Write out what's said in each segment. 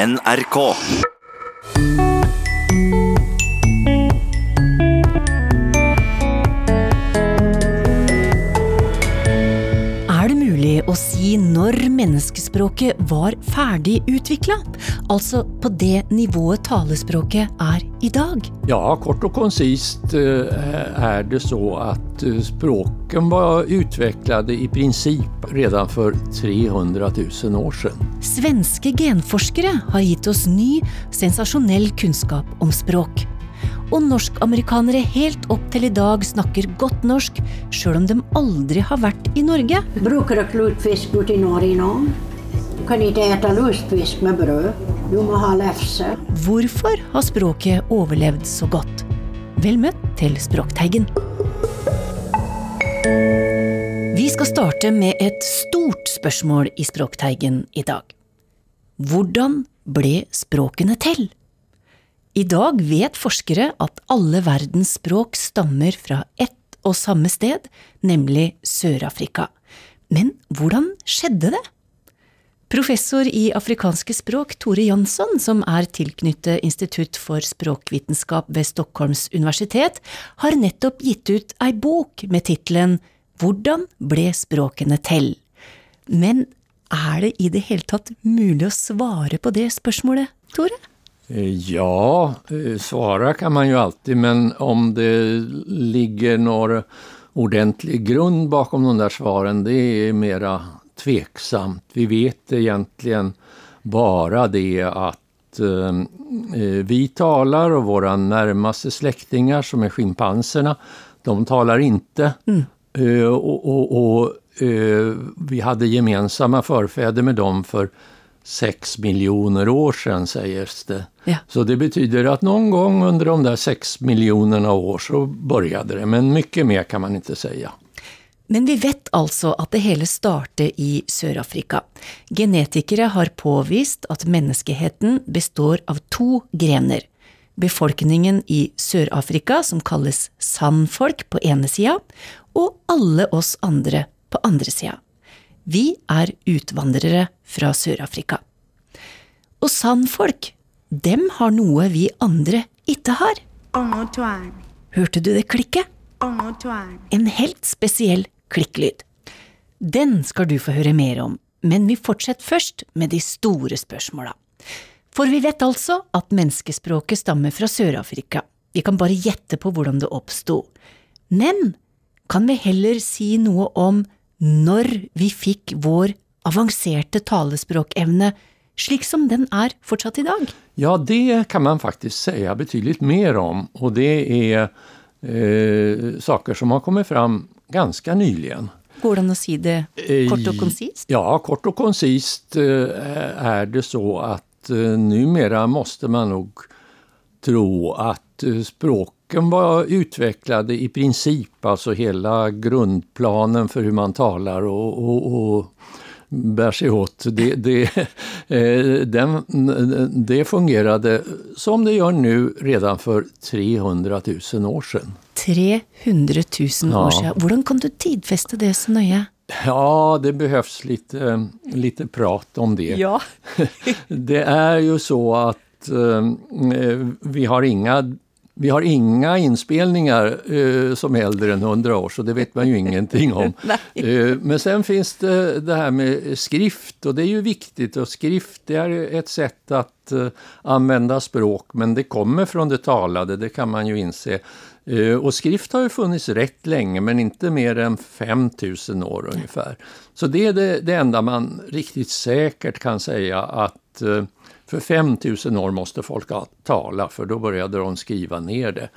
NRK. Å si når menneskespråket var ferdig utvikla? Altså på det nivået talespråket er i dag? Ja, kort og konsist er det så att eh, språken var utviklet i prinsipp redan for 300 000 år siden. Svenske genforskere har gitt oss ny, sensasjonell kunnskap om språk. Og norsk-amerikanere helt opp til i dag snakker godt norsk, sjøl om de aldri har vært i Norge. Bruker du lutfisk ute i Norge nå? Du kan ikke ete lutfisk med brød. Du må ha lefse. Hvorfor har språket overlevd så godt? Vel møtt til Språkteigen. Vi skal starte med et stort spørsmål i Språkteigen i dag. Hvordan ble språkene til? I dag vet forskere at alle verdens språk stammer fra ett og samme sted, nemlig Sør-Afrika. Men hvordan skjedde det? Professor i afrikanske språk Tore Jansson, som er tilknyttet Institutt for språkvitenskap ved Stockholms universitet, har nettopp gitt ut ei bok med tittelen Hvordan ble språkene til? Men er det i det hele tatt mulig å svare på det spørsmålet, Tore? Eh, Ja, eh, svara kan man ju alltid, men om det ligger någon ordentlig grund bakom de där svaren, det är mera tveksamt. Vi vet egentligen bara det att eh, eh, vi talar och våra närmaste släktingar som är schimpanserna, de talar inte. Eh, och och, och eh, vi hade gemensamma förfäder med dem för sex miljoner år sedan sägs det. Ja. Så det betyder att någon gång under de där sex miljonerna år så började det, men mycket mer kan man inte säga. Men vi vet altså at det hele startet i Sør-Afrika. Genetikere har påvist at menneskeheten består av to grener. Befolkningen i Sør-Afrika, som kalles sandfolk på ene sida, og alle oss andre på andre sida. Vi er utvandrere fra Sør-Afrika. Og sandfolk, dem har noe vi andre ikke har. Hørte du det klikket? En helt spesiell klikklyd. Den skal du få høre mer om, men vi fortsetter først med de store spørsmåla. For vi vet altså at menneskespråket stammer fra Sør-Afrika. Vi kan bare gjette på hvordan det oppsto. Men kan vi heller si noe om når vi fikk vår avanserte talespråkevne slik som den er fortsatt i dag? Ja, det kan man faktisk si betydelig mer om Og det er eh, saker som har kommet fram ganske nyligen. Går det an å si det kort og konsist? Ja, kort og konsist er det så at numera måste man nog tro at eh, språken var utvecklade i princip, alltså hela grundplanen för hur man talar och, och, och bär sig åt. Det, det, eh, den, det fungerade som det gör nu redan för 300 000 år sedan. 300 000 år Ja. siden. Hvordan kan du tidfeste det så nøye? Ja, det behövs lite, lite prat om det. Ja. Det är ju så att eh, vi, har inga, vi har inga inspelningar eh, som är äldre än 100 år, så det vet man ju ingenting om. Eh, men sen finns det det här med skrift och det är ju viktigt och skrift det är ett sätt att eh, använda språk, men det kommer från det talade, det kan man ju inse. Eh, Och skrift har ju funnits rätt länge, men inte mer än 5000 år ungefär. Så det är det, det enda man riktigt säkert kan säga att eh, för 5000 år måste folk tala, för då började de skriva ner det.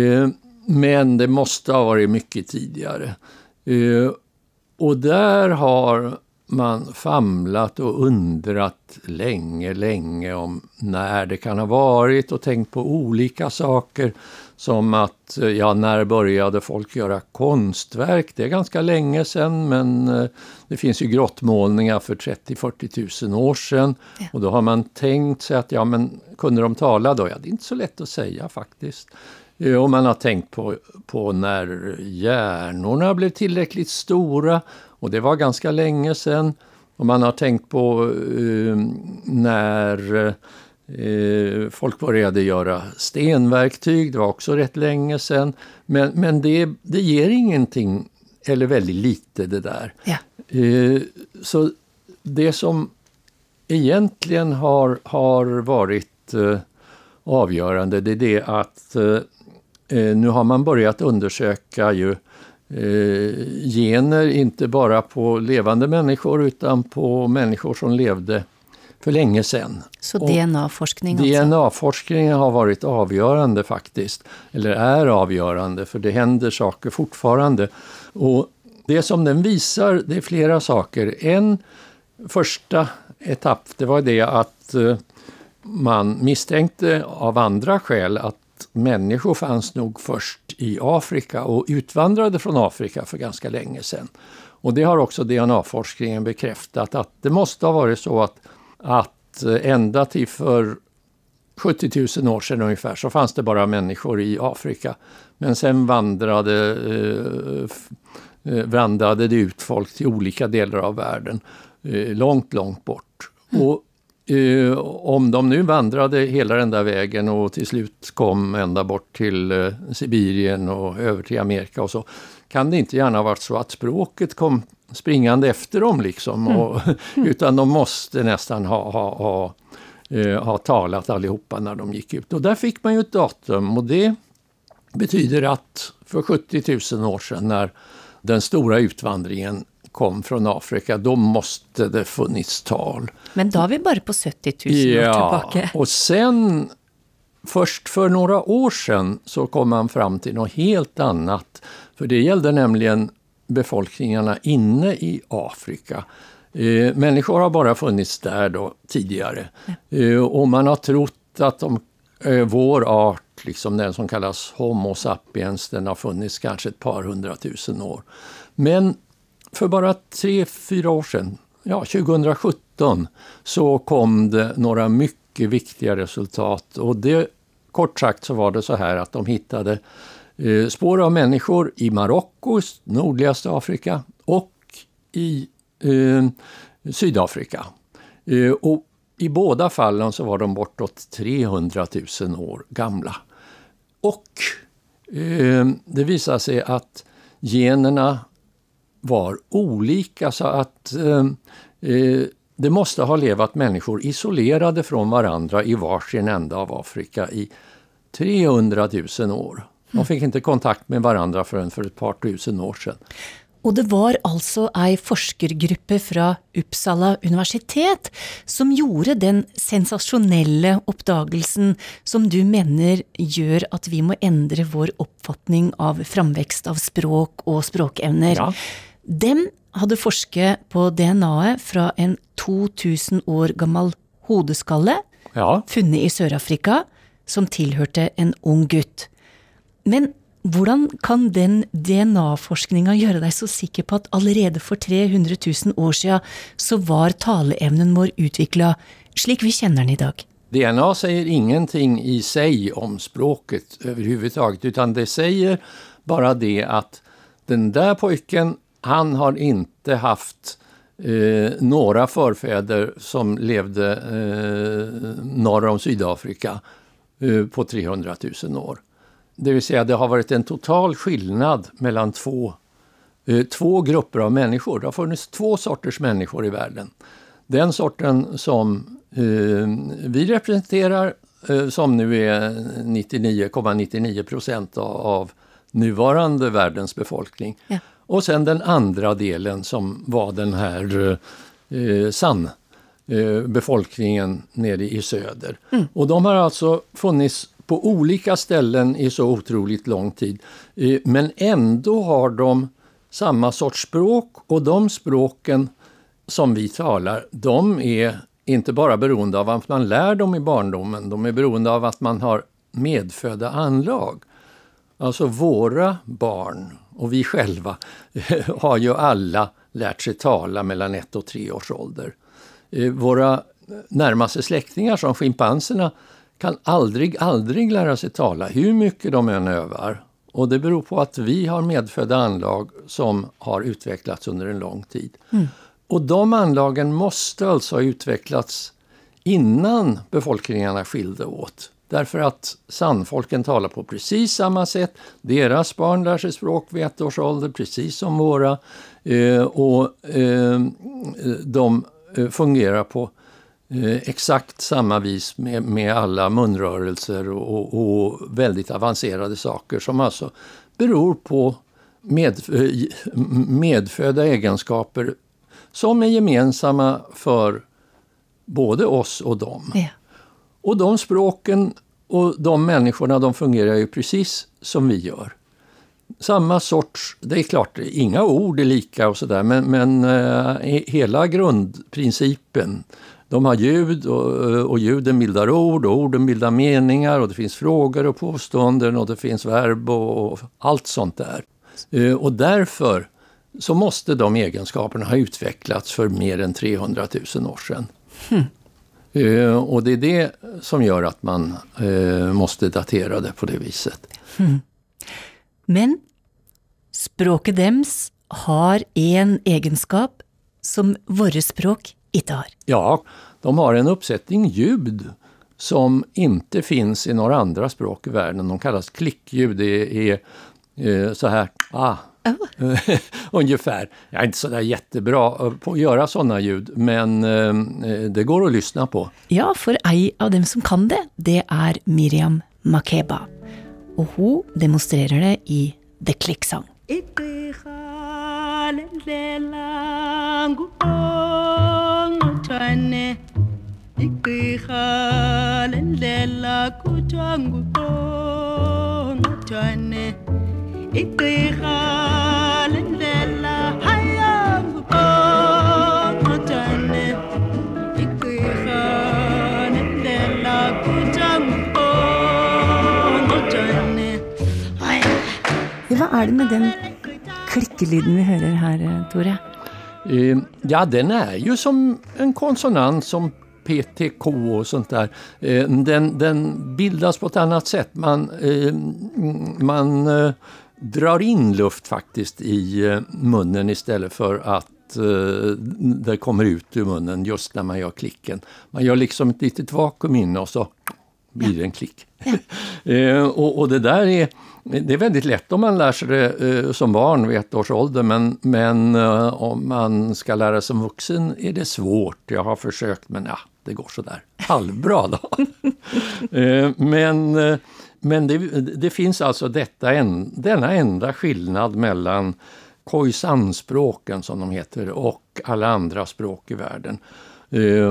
Eh, Men det måste ha varit mycket tidigare. Eh, Och där har man famlat och undrat länge, länge om när det kan ha varit och tänkt på olika saker. Som att, eh, ja, när började folk göra konstverk? Det är ganska länge sedan, men eh, det finns ju grottmålningar för 30-40 000 år sedan. Ja. Och då har man tänkt sig att, ja, men kunde de tala då? Ja, det är inte så lätt att säga faktiskt. Og Och man har tänkt på, på när hjärnorna blev tillräckligt stora och det var ganska länge sedan. Och man har tänkt på uh, när eh, folk började göra stenverktyg, det var også rätt lenge siden. Men, men det, det gir ingenting, eller veldig lite det der. Ja. Eh, så det som egentlig har, har vært avgjørende, det er det at eh, eh, nu har man börjat undersøke ju eh, gener, ikke bare på levende mennesker, utan på mennesker som levde för länge sedan. Så DNA-forskning. DNA-forskningen har varit avgörande faktiskt, eller är avgörande, för det händer saker fortfarande. Och det som den visar, det är flera saker. En första etapp, det var det att eh, man misstänkte av andra skäl att människor fanns nog först i Afrika och utvandrade från Afrika för ganska länge sedan. Och det har också DNA-forskningen bekräftat att det måste ha varit så att, att eh, ända till för 70 000 år sedan ungefär så fanns det bara människor i Afrika. Men sen vandrade, eh, eh, vandrade det ut folk till olika delar av världen. Eh, långt, långt bort. Och eh, om de nu vandrade hela den där vägen och till slut kom ända bort till eh, Sibirien och över till Amerika och så, kan det inte gärna ha varit så att språket kom springande efter dem liksom. Och, utan de måste nästan ha, ha, ha, eh, ha talat allihopa när de gick ut. Och där fick man ju ett datum och det betyder att för 70 000 år sedan när den stora utvandringen kom från Afrika, då måste det funnits tal. Men da er vi bare på 70 000 år tilbake. och sen först för några år sedan så kom man fram till något helt annat. För det gällde nämligen befolkningarna inne i Afrika. Eh, människor har bara funnits där då tidigare. Eh, och man har trott att de, eh, vår art, liksom den som kallas Homo sapiens, den har funnits kanske ett par hundratusen år. Men för bara tre, fyra år sedan, ja 2017, så kom det några mycket viktiga resultat. Och det, kort sagt så var det så här att de hittade spår av människor i Marocko, nordligaste Afrika, och i eh, Sydafrika. Eh, och I båda fallen så var de bortåt 300 000 år gamla. Och eh, det visade sig att generna var olika så att eh, eh, det måste ha levat människor isolerade från varandra i varsin ända av Afrika i 300 000 år. De fikk ikke kontakt med hverandre før for et par tusen år siden. Og det var altså ei forskergruppe fra Uppsala universitet som gjorde den sensasjonelle oppdagelsen som du mener gjør at vi må endre vår oppfatning av framvekst av språk og språkevner. Ja. Dem hadde forsket på DNA-et fra en 2000 år gammel hodeskalle Ja, funnet i Sør-Afrika, som tilhørte en ung gutt. Men hvordan kan den DNA-forskninga gjøre deg så sikker på at allerede for 300 000 år siden så var taleevnen vår utvikla slik vi kjenner den i dag? DNA sier ingenting i seg om språket overhodet, utan det sier bare det at den der pojken, han har ikke haft eh, noen forfedre som levde eh, norr om Sydafrika eh, på 300 000 år. Det vill säga, det har varit en total skillnad mellan två, eh, två grupper av människor. Det har funnits två sorters människor i världen. Den sorten som eh, vi representerar, eh, som nu är 99,99 procent av, av nuvarande världens befolkning. Ja. Och sen den andra delen som var den här eh, sann eh, befolkningen nere i söder. Och de har alltså funnits på olika ställen i så otroligt lång tid. Eh, men ändå har de samma sorts språk och de språken som vi talar, de är inte bara beroende av att man lär dem i barndomen, de är beroende av att man har medfödda anlag. Alltså våra barn och vi själva har ju alla lärt sig tala mellan ett och tre års ålder. Eh, Våra närmaste släktingar som schimpanserna kan aldrig, aldrig lära sig tala, hur mycket de än övar. Och det beror på att vi har medfödda anlag som har utvecklats under en lång tid. och de anlagen måste alltså ha utvecklats innan befolkningarna skilde åt. Därför att sandfolken talar på precis samma sätt. Deras barn lär sig språk vid ett års ålder, precis som våra. Eh, och eh, de eh, fungerar på exakt samma vis med, med alla munrörelser och, och, väldigt avancerade saker som alltså beror på med, medfödda egenskaper som är gemensamma för både oss och dem. Ja. Och de språken och de människorna de fungerar ju precis som vi gör. Samma sorts, det är klart, inga ord är lika och sådär men, men eh, hela grundprincipen de har ljud och, och ljuden bildar ord och orden bildar meningar och det finns frågor och påståenden och det finns verb och, och allt sånt där. Uh, och därför så måste de egenskaperna ha utvecklats för mer än 300 000 år sedan. Hmm. Uh, och det är det som gör att man uh, måste datera det på det viset. Hmm. Men språket dems har en egenskap som våra språk inte har. Ja, de har en uppsättning ljud som inte finns i några andra språk i världen. De kallas klickljud. Det är är så här, ah, Oh. Ungefär. Jag är inte så där jättebra på att göra sådana ljud, men eh, det går att lyssna på. Ja, för en av dem som kan det, det är Miriam Makeba. Och hon demonstrerar det i The Click Song. Igqirha lendlela haya nguqongqothane igqirha lendlela kuthiwa nguqongqothane Hva er det med den klikkelyden vi hører her, Tore? Uh, ja, den er jo som en konsonant som PTK og sånt där. Uh, den, den, bildes på et annet sett. Man, uh, man drar in luft faktisk i eh, munnen i stedet for at det kommer ut ur munnen just når man gjør klicken. Man gjør liksom et lite vakuum inne og så blir det en klikk. Og och, och, det der är, det är väldigt lätt om man lär sig det som barn vid ett års ålder men, men om man ska lära sig som vuxen är det svårt. Jag har försökt men ja, det går sådär halvbra då. men men det, det, finns alltså detta en, denna enda skillnad mellan Khoisan-språken som de heter och alla andra språk i världen.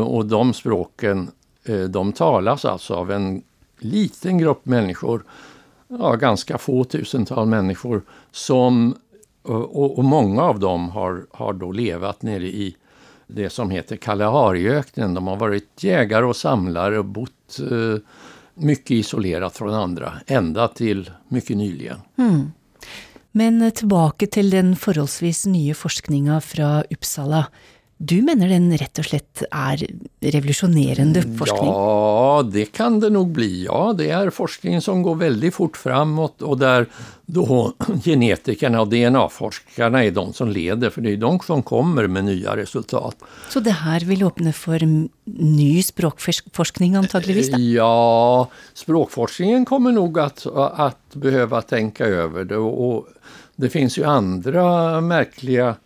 Och de språken de talas alltså av en liten grupp människor, ja, ganska få tusental människor som och, och, många av dem har, har då levat nere i det som heter Kalahariöknen. De har varit jägare och samlare och bott eh, mycket isolerat från andra, ända till mycket nyligen. Mm. Men tillbaka till den förhållsvis nya forskningen från Uppsala. Du mener den rett og slett er revolusjonerende forskning? Ja, det kan det nok bli. Ja, det er forskning som går veldig fort framåt og der genetikerne og och DNA-forskerne er de som leder, for det er de som kommer med nye resultat. Så det her vil åpne for ny språkforskning antagligen? Ja, språkforskningen kommer nog at behøve å tenke over det Og det finnes jo andre merkelige eh,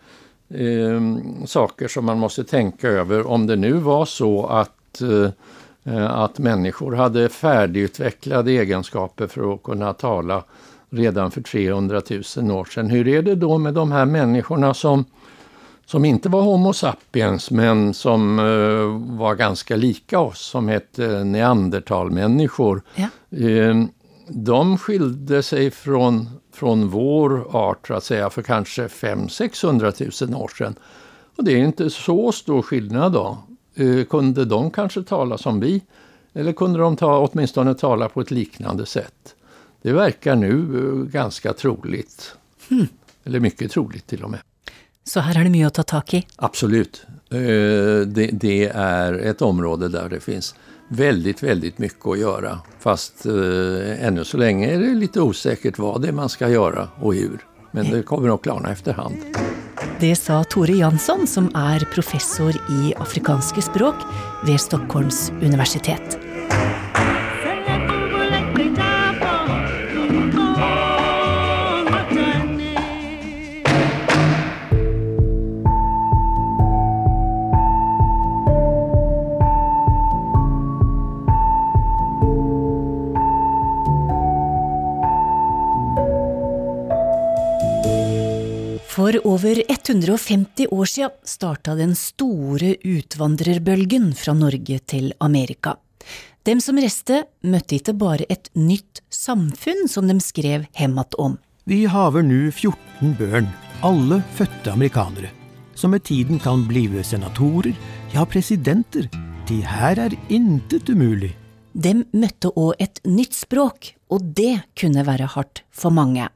saker som man måste tänka över. Om det nu var så att, eh, att människor hade färdigutvecklade egenskaper för att kunna tala redan för 300 000 år sedan. Hur är det då med de här människorna som, som inte var Homo sapiens men som eh, var ganska lika oss, som hette neandertalmänniskor. Ja. Eh, de skilde sig från från vår art att säga för kanske 500-600 000 år sedan. Och det är inte så stor skillnad då. Eh, kunde de kanske tala som vi? Eller kunde de ta, åtminstone tala på ett liknande sätt? Det verkar nu ganske ganska troligt. Hmm. Eller mycket troligt till och med. Så her er det mye å ta tak i? Absolut. Eh, det, det er et område der det finns väldigt, väldigt mycket att göra. Fast eh, ännu så länge är det lite osäkert vad det är man ska göra och hur. Men det kommer nog klarna efterhand. Det sa Tore Jansson, som er professor i afrikanske språk ved Stockholms universitet. Over 150 år siden starta den store utvandrerbølgen fra Norge til Amerika. Dem som reiste, møtte ikke bare et nytt samfunn, som de skrev hemmat om. Vi haver nu 14 børn, alle fødte amerikanere, som med tiden kan blive senatorer, ja presidenter. De her er intet umulig. Dem møtte òg et nytt språk, og det kunne være hardt for mange.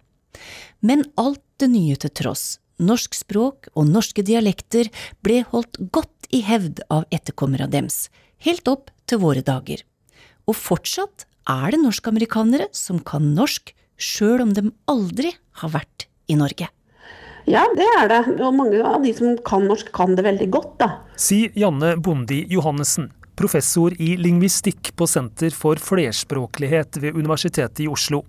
Men alt det nye til tross, norsk språk og norske dialekter ble holdt godt i hevd av etterkommere dems, helt opp til våre dager. Og fortsatt er det norskamerikanere som kan norsk, sjøl om de aldri har vært i Norge. Ja, det er det. Og mange av de som kan norsk, kan det veldig godt, da. Sier Janne Bondi Johannessen, professor i lingvistikk på Senter for flerspråklighet ved Universitetet i Oslo.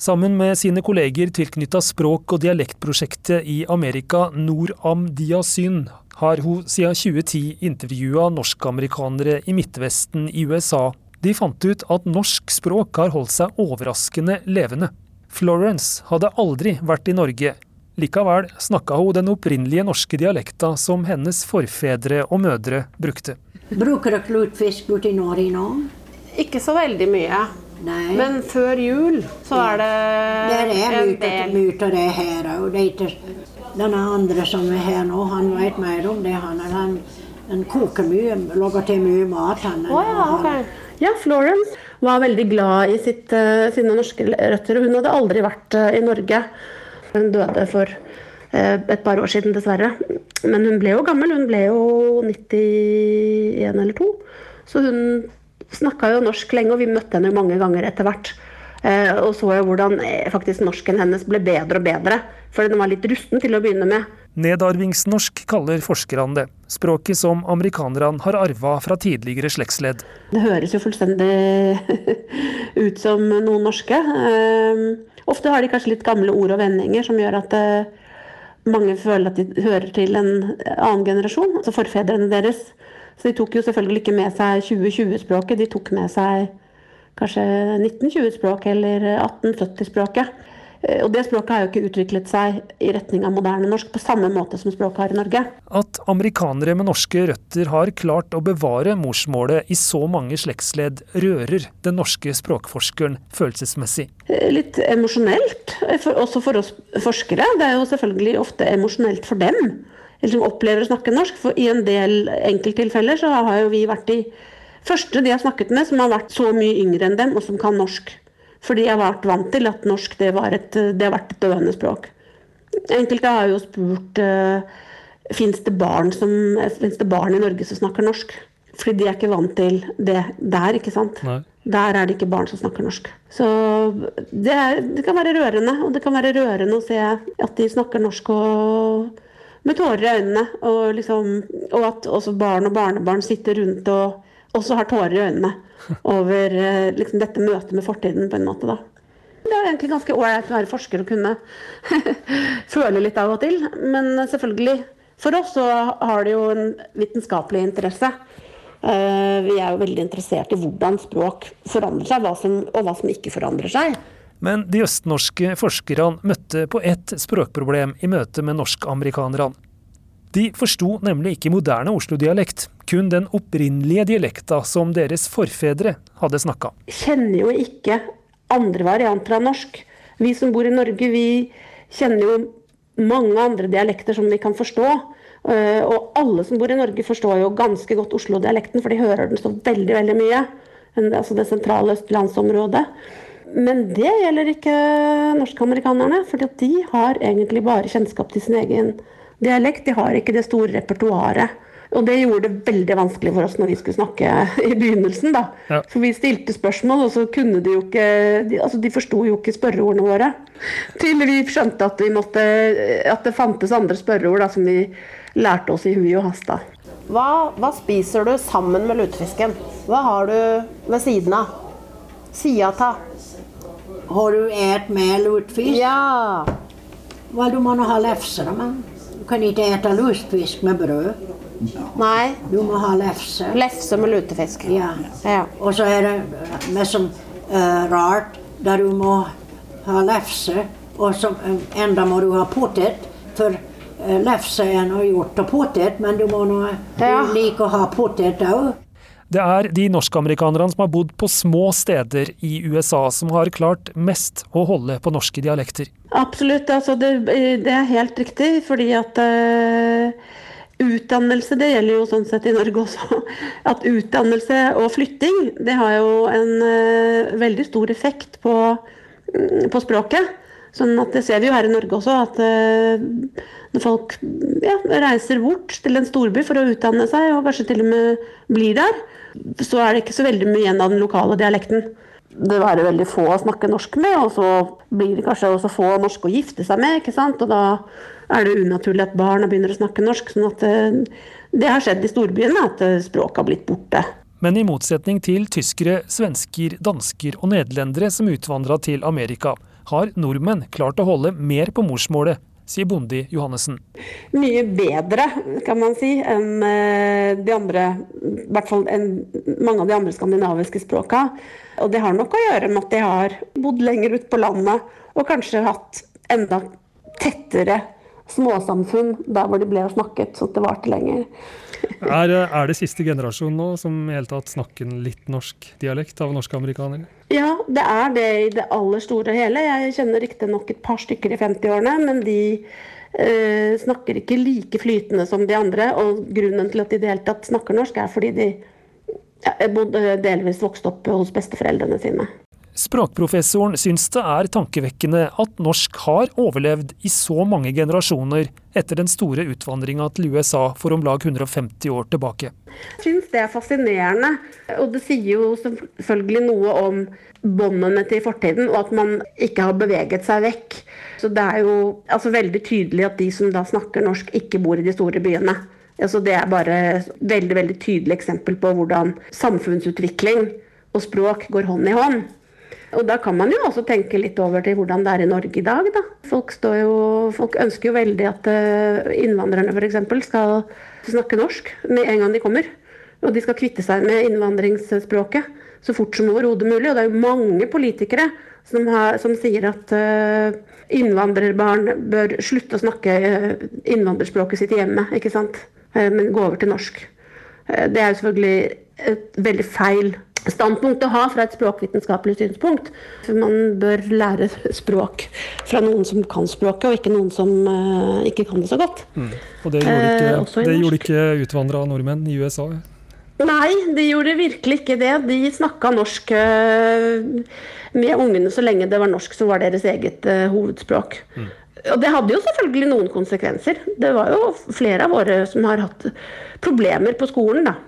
Sammen med sine kolleger tilknytta språk- og dialektprosjektet i Amerika, Nord-Am-Diasyn, har hun siden 2010 intervjua norskamerikanere i Midtvesten i USA. De fant ut at norsk språk har holdt seg overraskende levende. Florence hadde aldri vært i Norge. Likevel snakka hun den opprinnelige norske dialekta som hennes forfedre og mødre brukte. Bruker dere lutfisk borti Norge nå? Ikke så veldig mye. Nei. Men før jul så er det Der er en mye del. mye av det her òg. Det denne andre som er her nå, han vet mer om det. Han, han, han koker mye, lager til mye mat. Han, oh, ja, okay. Ja, Florence var veldig glad i sitt, eh, sine norske røtter. Hun hadde aldri vært eh, i Norge. Hun døde for eh, et par år siden, dessverre. Men hun ble jo gammel. Hun ble jo 91 eller 2. Så hun snakka jo norsk lenge, og vi møtte henne mange ganger etter hvert. Eh, og så jo hvordan eh, faktisk norsken hennes ble bedre og bedre. For den var litt rusten til å begynne med. Nedarvingsnorsk kaller forskerne det, språket som amerikanerne har arva fra tidligere slektsledd. Det høres jo fullstendig ut som noen norske. Eh, ofte har de kanskje litt gamle ord og vendinger som gjør at eh, mange føler at de hører til en annen generasjon, altså forfedrene deres. Så de tok jo selvfølgelig ikke med seg 2020-språket, de tok med seg kanskje 1920-språket eller 1870-språket. Eh, Og det språket har jo ikke utviklet seg i retning av moderne norsk på samme måte som språket har i Norge. At amerikanere med norske røtter har klart å bevare morsmålet i så mange slektsledd, rører den norske språkforskeren følelsesmessig. Eh, Litt emosjonelt, eh, også for oss forskere. Det er jo selvfølgelig ofte emosjonelt for dem, eller som opplever å snakke norsk. For i en del enkelttilfeller så har jo vi vært de første de har snakket med som har vært så mye yngre enn dem, og som kan norsk. Fordi jeg har vært vant til at norsk det, var et, det har vært et døende språk. Enkelte har jo spurt uh, fins det, barn som, det barn i Norge som snakker norsk. Fordi de er ikke vant til det der, ikke sant. Nei. Der er det ikke barn som snakker norsk. Så det, er, det kan være rørende. Og det kan være rørende å se at de snakker norsk og med tårer i øynene. Og, liksom, og at også barn og barnebarn sitter rundt og også har tårer i øynene over eh, liksom, dette møtet med fortiden på en måte. da. Det er egentlig ganske ålreit å være forsker og kunne føle litt av og til. Men selvfølgelig, for oss så har det jo en vitenskapelig interesse. Eh, Vi er jo veldig interessert i hvordan språk forandrer seg, og hva som ikke forandrer seg. Men de østnorske forskerne møtte på ett språkproblem i møte med norsk-amerikanerne. De forsto nemlig ikke moderne Oslo-dialekt, kun den opprinnelige dialekta som deres forfedre hadde snakka. kjenner jo ikke andre varianter av norsk. Vi som bor i Norge, vi kjenner jo mange andre dialekter som vi kan forstå. Eh, Og alle som bor i Norge forstår jo ganske godt Oslo-dialekten, for de hører den så veldig, veldig mye. Altså det sentrale østlandsområdet. Men det gjelder ikke norskamerikanerne, for de har egentlig bare kjennskap til sin egen dialekt. De har ikke det store repertoaret Og det gjorde det veldig vanskelig for oss når vi skulle snakke i begynnelsen. da. Ja. For vi stilte spørsmål, og så kunne de jo ikke De, altså de forsto jo ikke spørreordene våre. Til vi skjønte at, vi måtte, at det fantes andre spørreord da, som vi lærte oss i hui og hast. Hva, hva spiser du sammen med lutefisken? Hva har du ved siden av? Sida av? Har du ät med lutfisk? Ja. Well, du må nå ha lefse, da, men du kan ikke ete lutfisk med brød. Nei. Du må ha lefse. Lefse med lutefisk. Ja. Ja. Og så er det mest som eh, rart, der du må ha lefse, og som uh, enda må du ha potet. For uh, lefse er nå gjort av potet, men du må nå Ja. like å ha potet òg. Det er de norskamerikanerne som har bodd på små steder i USA som har klart mest å holde på norske dialekter. Absolutt. Altså det, det er helt riktig, fordi at uh, utdannelse, det gjelder jo sånn sett i Norge også, at utdannelse og flytting, det har jo en uh, veldig stor effekt på, på språket. Sånn at Det ser vi jo her i Norge også, at eh, når folk ja, reiser bort til en storby for å utdanne seg, og kanskje til og med blir der, så er det ikke så veldig mye igjen av den lokale dialekten. Det er veldig få å snakke norsk med, og så blir det kanskje også få norske å gifte seg med. ikke sant? Og da er det unaturlig at barna begynner å snakke norsk. sånn at eh, Det har skjedd i storbyene, at eh, språket har blitt borte. Men i motsetning til tyskere, svensker, dansker og nederlendere som utvandra til Amerika, har nordmenn klart å holde mer på morsmålet, sier Bondi Johannessen. Mye bedre, kan man si, enn eh, de andre I hvert fall mange av de andre skandinaviske språka. Og det har nok å gjøre med at de har bodd lenger ute på landet, og kanskje hatt enda tettere småsamfunn der hvor de ble snakket, så det varte lenger. Er, er det siste generasjon nå som i hele tatt snakker en litt norsk dialekt av norske amerikanere? Ja, det er det i det aller store og hele. Jeg kjenner riktignok et par stykker i 50-årene, men de eh, snakker ikke like flytende som de andre. Og grunnen til at de i det hele tatt snakker norsk, er fordi de ja, bodde delvis vokste opp hos besteforeldrene sine. Språkprofessoren syns det er tankevekkende at norsk har overlevd i så mange generasjoner etter den store utvandringa til USA for om lag 150 år tilbake. Jeg syns det er fascinerende, og det sier jo selvfølgelig noe om båndene til fortiden, og at man ikke har beveget seg vekk. Så det er jo altså, veldig tydelig at de som da snakker norsk, ikke bor i de store byene. Altså, det er bare et veldig, veldig tydelig eksempel på hvordan samfunnsutvikling og språk går hånd i hånd. Og da kan man jo også tenke litt over til hvordan det er i Norge i dag, da. Folk, jo, folk ønsker jo veldig at eh, innvandrerne f.eks. skal snakke norsk med en gang de kommer. Og de skal kvitte seg med innvandringsspråket så fort som overhodet mulig. Og det er jo mange politikere som, har, som sier at eh, innvandrerbarn bør slutte å snakke eh, innvandrerspråket sitt hjemme, ikke men gå over til norsk. Det er jo selvfølgelig et veldig feil standpunkt å ha fra et språkvitenskapelig synspunkt. Man bør lære språk fra noen som kan språket, og ikke noen som uh, ikke kan det så godt. Og det gjorde ikke, eh, det gjorde ikke utvandra nordmenn i USA. Nei, de gjorde virkelig ikke det. De snakka norsk eh, med ungene så lenge det var norsk som var deres eget eh, hovedspråk. Og det hadde jo selvfølgelig noen konsekvenser. Det var jo flere av våre som har hatt problemer på skolen, da.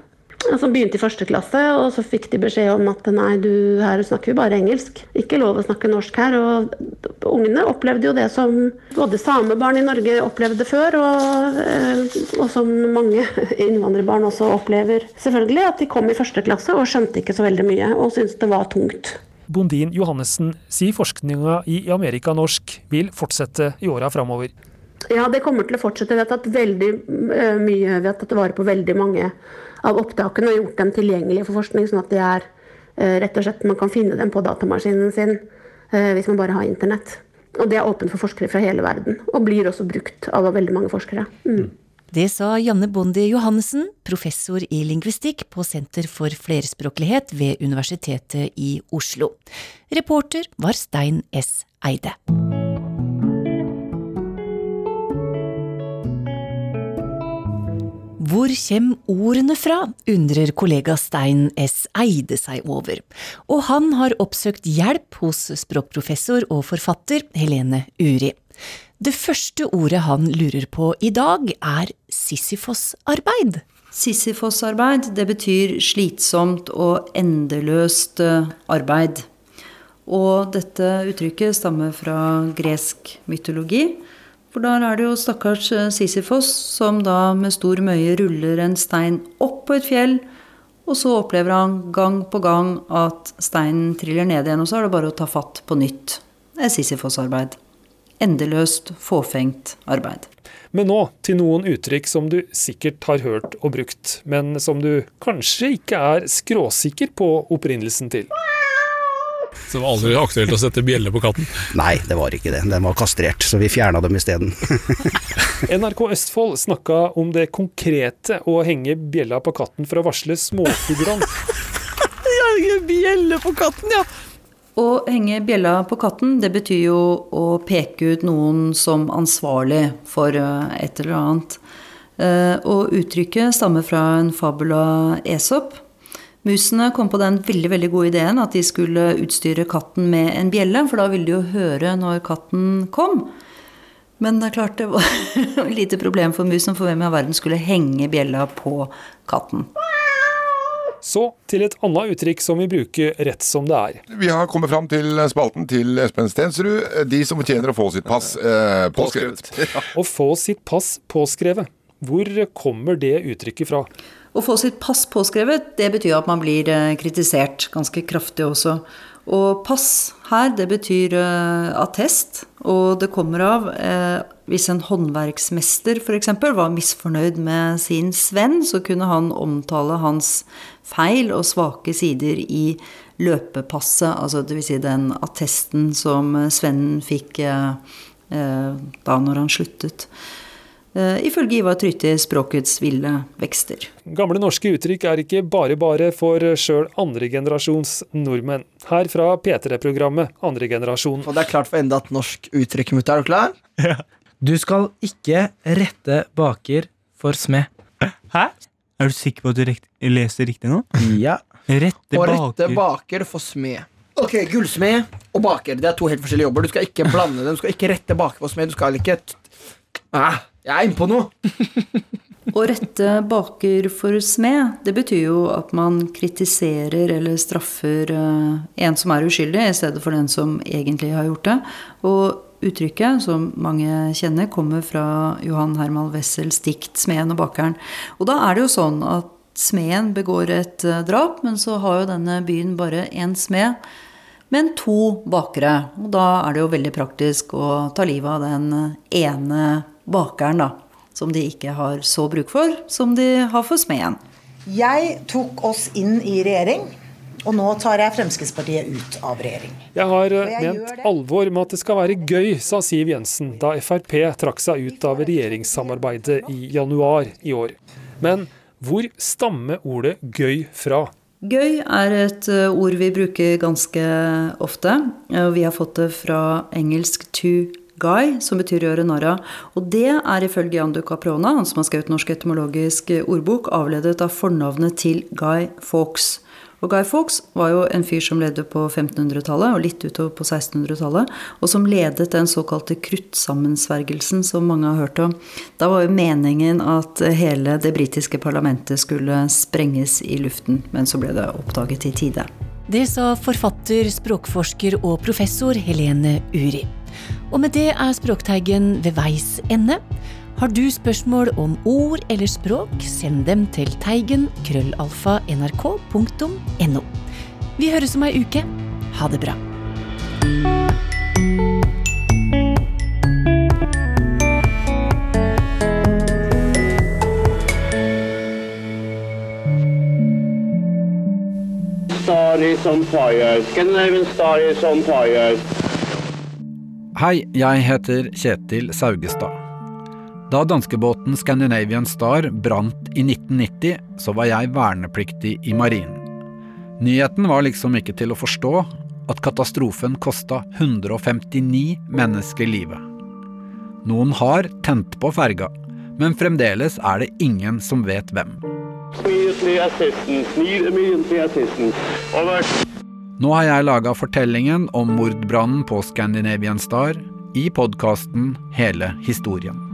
Som begynte i første klasse, og så fikk de beskjed om at nei, du, her snakker vi bare engelsk. Ikke lov å snakke norsk her. Og ungene opplevde jo det som både samebarn i Norge opplevde før, og, eh, og som mange innvandrerbarn også opplever. Selvfølgelig at de kom i første klasse og skjønte ikke så veldig mye, og syntes det var tungt. Bondin Johannessen sier forskninga i Amerika norsk vil fortsette i åra framover. Ja, det kommer til å fortsette. Vi har tatt veldig eh, mye, vi har tatt vare på veldig mange av opptakene og gjort dem tilgjengelige for forskning, sånn at de er eh, rett og slett, man kan finne dem på datamaskinen sin eh, hvis man bare har internett. Og det er åpent for forskere fra hele verden, og blir også brukt av veldig mange forskere. Mm. Det sa Janne Bondi Johannessen, professor i lingvistikk på Senter for flerspråklighet ved Universitetet i Oslo. Reporter var Stein S. Eide. Hvor kjem ordene fra, undrer kollega Stein S. Eide seg over, og han har oppsøkt hjelp hos språkprofessor og forfatter Helene Uri. Det første ordet han lurer på i dag, er Sisyfos-arbeid. Sisyfos-arbeid, det betyr slitsomt og endeløst eh, arbeid. Og dette uttrykket stammer fra gresk mytologi. For da er det jo stakkars eh, Sisyfos som da med stor møye ruller en stein opp på et fjell, og så opplever han gang på gang at steinen triller ned igjen, og så er det bare å ta fatt på nytt. Det er Sisyfos-arbeid. Endeløst, fåfengt arbeid. Men nå til noen uttrykk som du sikkert har hørt og brukt, men som du kanskje ikke er skråsikker på opprinnelsen til. Så det var aldri aktuelt å sette bjelle på katten? Nei, det var ikke det. Den var kastrert, så vi fjerna dem isteden. NRK Østfold snakka om det konkrete å henge bjella på katten for å varsle småfuglene. bjelle på katten, ja! Å henge bjella på katten, det betyr jo å peke ut noen som ansvarlig for eh, et eller annet. Eh, og uttrykket stammer fra en fabula Esop. Musene kom på den veldig veldig gode ideen at de skulle utstyre katten med en bjelle, for da ville de jo høre når katten kom. Men det er klart det var et lite problem for musen, for hvem i all verden skulle henge bjella på katten. Så til et annet uttrykk som vi bruker rett som det er. Vi har kommet fram til spalten til Espen Stensrud. De som fortjener å få sitt pass eh, påskrevet. Å få sitt pass påskrevet. Hvor kommer det uttrykket fra? Å få sitt pass påskrevet, det betyr at man blir eh, kritisert ganske kraftig også. Og pass her, det betyr uh, attest, og det kommer av uh, hvis en håndverksmester f.eks. var misfornøyd med sin svenn, så kunne han omtale hans feil og svake sider i løpepasset, altså dvs. Si den attesten som svennen fikk da når han sluttet. Eh, ifølge Ivar Trytti språkets ville vekster. Gamle norske uttrykk er ikke bare bare for sjøl andregenerasjons nordmenn. Her fra P3-programmet Andregenerasjon. Og det er klart for enda et norsk uttrykk, mutta. Er du klar? Ja. Du skal ikke rette baker for smed. Hæ? Er du sikker på at du leser riktig nå? Ja. Rette og rette baker for smed. Ok, Gullsmed og baker det er to helt forskjellige jobber. Du skal ikke blande dem. Du skal ikke rette baker for smed. Du skal ikke ah. Jeg er inne på noe! Å rette baker for smed, det betyr jo at man kritiserer eller straffer eh, en som er uskyldig, i stedet for den som egentlig har gjort det. Og uttrykket, som mange kjenner, kommer fra Johan Herman Wessels dikt 'Smeden og bakeren'. Og da er det jo sånn at smeden begår et eh, drap, men så har jo denne byen bare én smed. Men to bakere. Og da er det jo veldig praktisk å ta livet av den ene bakeren, da. Som de ikke har så bruk for som de har for smeden. Jeg tok oss inn i regjering. Og nå tar jeg Fremskrittspartiet ut av regjering. Jeg har jeg ment alvor med at det skal være gøy, sa Siv Jensen da Frp trakk seg ut av regjeringssamarbeidet i januar i år. Men hvor stammer ordet gøy fra? Gøy er et eh, ord vi bruker ganske ofte. Vi har fått det fra engelsk 'to Guy, som betyr gjøre narr av. Og det er ifølge Jan Duca han som har skrevet Norsk etymologisk ordbok, avledet av fornavnet til Guy Fawkes. Og Guy Fawkes var jo en fyr som levde på 1500-tallet og litt utover på 1600-tallet, og som ledet den såkalte kruttsammensvergelsen som mange har hørt om. Da var jo meningen at hele det britiske parlamentet skulle sprenges i luften, men så ble det oppdaget i tide. Det sa forfatter, språkforsker og professor Helene Uri. Og med det er Språkteigen ved veis ende. Har du spørsmål om ord eller språk, send dem til teigen krøllalfa nrk.no. Vi høres om ei uke. Ha det bra. Stories on fire. Scandinavian stories on fire. Hei, jeg heter Kjetil Saugestad. Da danskebåten Scandinavian Star brant i 1990, så var jeg vernepliktig i marinen. Nyheten var liksom ikke til å forstå at katastrofen kosta 159 mennesker livet. Noen har tent på ferga, men fremdeles er det ingen som vet hvem. Over. Nå har jeg laga fortellingen om mordbrannen på Scandinavian Star i podkasten Hele historien.